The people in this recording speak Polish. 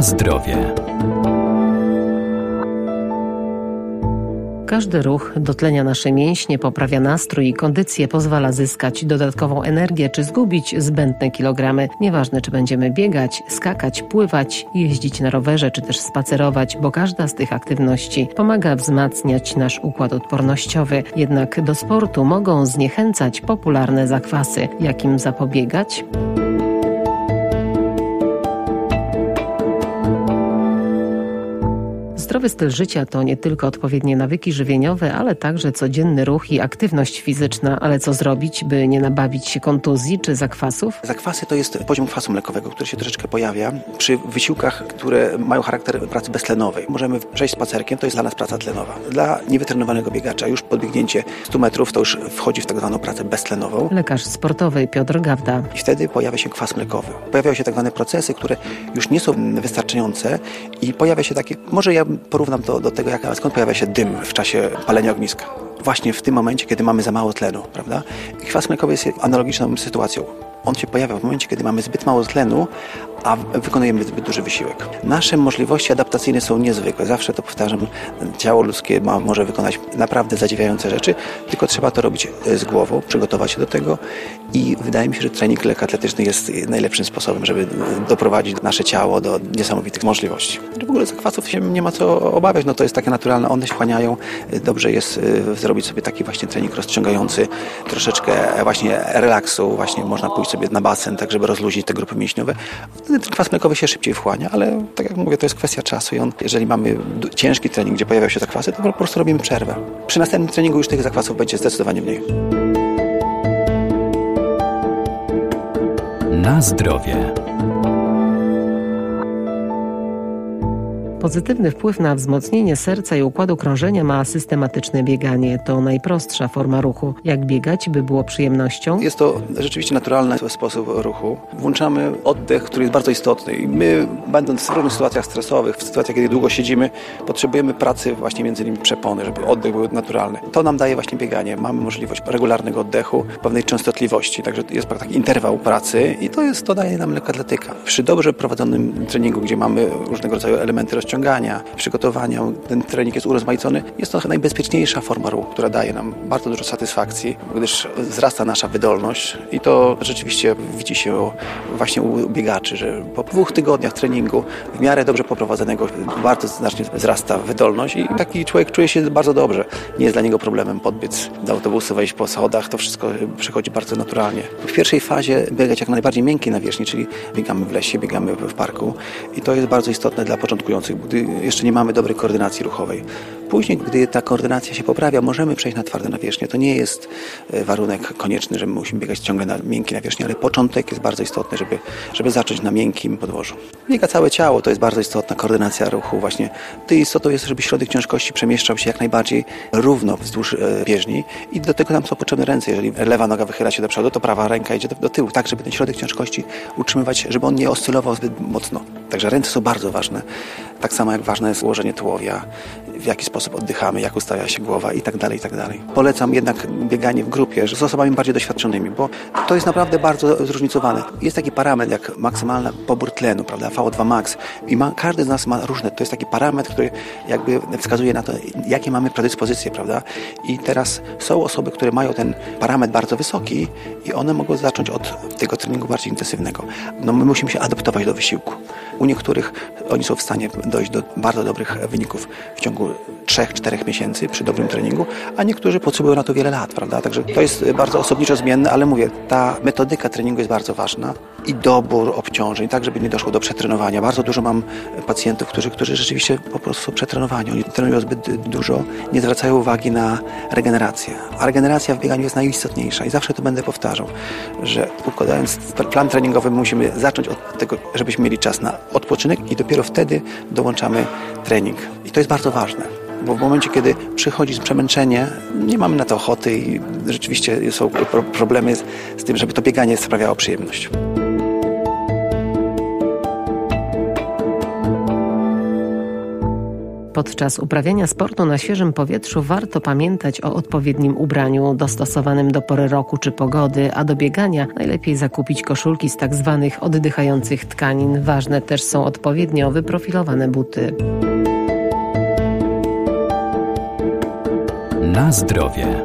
Zdrowie. Każdy ruch dotlenia nasze mięśnie, poprawia nastrój i kondycję, pozwala zyskać dodatkową energię czy zgubić zbędne kilogramy. Nieważne, czy będziemy biegać, skakać, pływać, jeździć na rowerze czy też spacerować, bo każda z tych aktywności pomaga wzmacniać nasz układ odpornościowy. Jednak do sportu mogą zniechęcać popularne zakwasy. Jak im zapobiegać? Zdrowy styl życia to nie tylko odpowiednie nawyki żywieniowe, ale także codzienny ruch i aktywność fizyczna. Ale co zrobić, by nie nabawić się kontuzji czy zakwasów? Zakwasy to jest poziom kwasu mlekowego, który się troszeczkę pojawia przy wysiłkach, które mają charakter pracy beztlenowej. Możemy przejść spacerkiem, to jest dla nas praca tlenowa. Dla niewytrenowanego biegacza już podbiegnięcie 100 metrów to już wchodzi w tak zwaną pracę beztlenową. Lekarz sportowy Piotr Gawda. I wtedy pojawia się kwas mlekowy. Pojawiają się tak zwane procesy, które już nie są wystarczające i pojawia się takie, może ja porównam to do tego, jak, skąd pojawia się dym w czasie palenia ogniska. Właśnie w tym momencie, kiedy mamy za mało tlenu, prawda? Kwas mlekowy jest analogiczną sytuacją. On się pojawia w momencie, kiedy mamy zbyt mało tlenu, a wykonujemy zbyt duży wysiłek. Nasze możliwości adaptacyjne są niezwykłe. Zawsze to powtarzam, ciało ludzkie ma, może wykonać naprawdę zadziwiające rzeczy, tylko trzeba to robić z głową, przygotować się do tego i wydaje mi się, że trening lekkoatletyczny jest najlepszym sposobem, żeby doprowadzić nasze ciało do niesamowitych możliwości. W ogóle zakwasów się nie ma co obawiać, no to jest takie naturalne, one się wchłaniają. Dobrze jest zrobić sobie taki właśnie trening rozciągający, troszeczkę właśnie relaksu, właśnie można pójść sobie na basen, tak żeby rozluźnić te grupy mięśniowe ten kwas mlekowy się szybciej wchłania, ale tak jak mówię, to jest kwestia czasu i on, jeżeli mamy ciężki trening, gdzie pojawiają się zakwasy, to po prostu robimy przerwę. Przy następnym treningu już tych zakwasów będzie zdecydowanie mniej. Na zdrowie. Pozytywny wpływ na wzmocnienie serca i układu krążenia ma systematyczne bieganie. To najprostsza forma ruchu. Jak biegać, by było przyjemnością? Jest to rzeczywiście naturalny sposób ruchu. Włączamy oddech, który jest bardzo istotny. I my, będąc w różnych sytuacjach stresowych, w sytuacjach, kiedy długo siedzimy, potrzebujemy pracy właśnie między innymi przepony, żeby oddech był naturalny. To nam daje właśnie bieganie. Mamy możliwość regularnego oddechu, pewnej częstotliwości, także jest taki interwał pracy i to jest, to daje nam lekkoatletyka. Przy dobrze prowadzonym treningu, gdzie mamy różnego rodzaju elementy rozciągania, ściągania, przygotowania, ten trening jest urozmaicony, jest to najbezpieczniejsza forma ruchu, która daje nam bardzo dużo satysfakcji, gdyż wzrasta nasza wydolność i to rzeczywiście widzi się właśnie u biegaczy, że po dwóch tygodniach treningu w miarę dobrze poprowadzonego bardzo znacznie wzrasta wydolność i taki człowiek czuje się bardzo dobrze. Nie jest dla niego problemem podbiec do autobusu, wejść po schodach, to wszystko przychodzi bardzo naturalnie. W pierwszej fazie biegać jak najbardziej miękkiej nawierzchni, czyli biegamy w lesie, biegamy w parku i to jest bardzo istotne dla początkujących, gdy jeszcze nie mamy dobrej koordynacji ruchowej. Później, gdy ta koordynacja się poprawia, możemy przejść na twarde nawierzchnie. To nie jest warunek konieczny, że musimy biegać ciągle na miękkiej nawierzchni, ale początek jest bardzo istotny, żeby, żeby zacząć na miękkim podłożu. Biega całe ciało, to jest bardzo istotna koordynacja ruchu. Właśnie to istotą jest, żeby środek ciężkości przemieszczał się jak najbardziej równo wzdłuż bieżni i do tego nam są potrzebne ręce. Jeżeli lewa noga wychyla się do przodu, to prawa ręka idzie do, do tyłu, tak żeby ten środek ciężkości utrzymywać, żeby on nie oscylował zbyt mocno. Także ręce są bardzo ważne. Tak samo jak ważne jest ułożenie tułowia, w jaki sposób oddychamy, jak ustawia się głowa i tak dalej, i tak dalej. Polecam jednak bieganie w grupie z osobami bardziej doświadczonymi, bo to jest naprawdę bardzo zróżnicowane. Jest taki parametr jak maksymalny pobór tlenu, prawda, VO2 max i ma, każdy z nas ma różne, to jest taki parametr, który jakby wskazuje na to, jakie mamy predyspozycje, prawda. I teraz są osoby, które mają ten parametr bardzo wysoki i one mogą zacząć od tego treningu bardziej intensywnego. No my musimy się adaptować do wysiłku. U niektórych oni są w stanie dojść do bardzo dobrych wyników w ciągu 3-4 miesięcy przy dobrym treningu, a niektórzy potrzebują na to wiele lat, prawda? Także to jest bardzo osobniczo zmienne, ale mówię, ta metodyka treningu jest bardzo ważna i dobór obciążeń, tak żeby nie doszło do przetrenowania. Bardzo dużo mam pacjentów, którzy, którzy rzeczywiście po prostu są przetrenowani. Oni trenują zbyt dużo, nie zwracają uwagi na regenerację. A regeneracja w bieganiu jest najistotniejsza i zawsze to będę powtarzał, że układając plan treningowy musimy zacząć od tego, żebyśmy mieli czas na odpoczynek i dopiero wtedy dołączamy trening. I to jest bardzo ważne bo w momencie, kiedy przychodzi przemęczenie, nie mamy na to ochoty i rzeczywiście są problemy z, z tym, żeby to bieganie sprawiało przyjemność. Podczas uprawiania sportu na świeżym powietrzu warto pamiętać o odpowiednim ubraniu dostosowanym do pory roku czy pogody, a do biegania najlepiej zakupić koszulki z tak zwanych oddychających tkanin. Ważne też są odpowiednio wyprofilowane buty. Na zdrowie.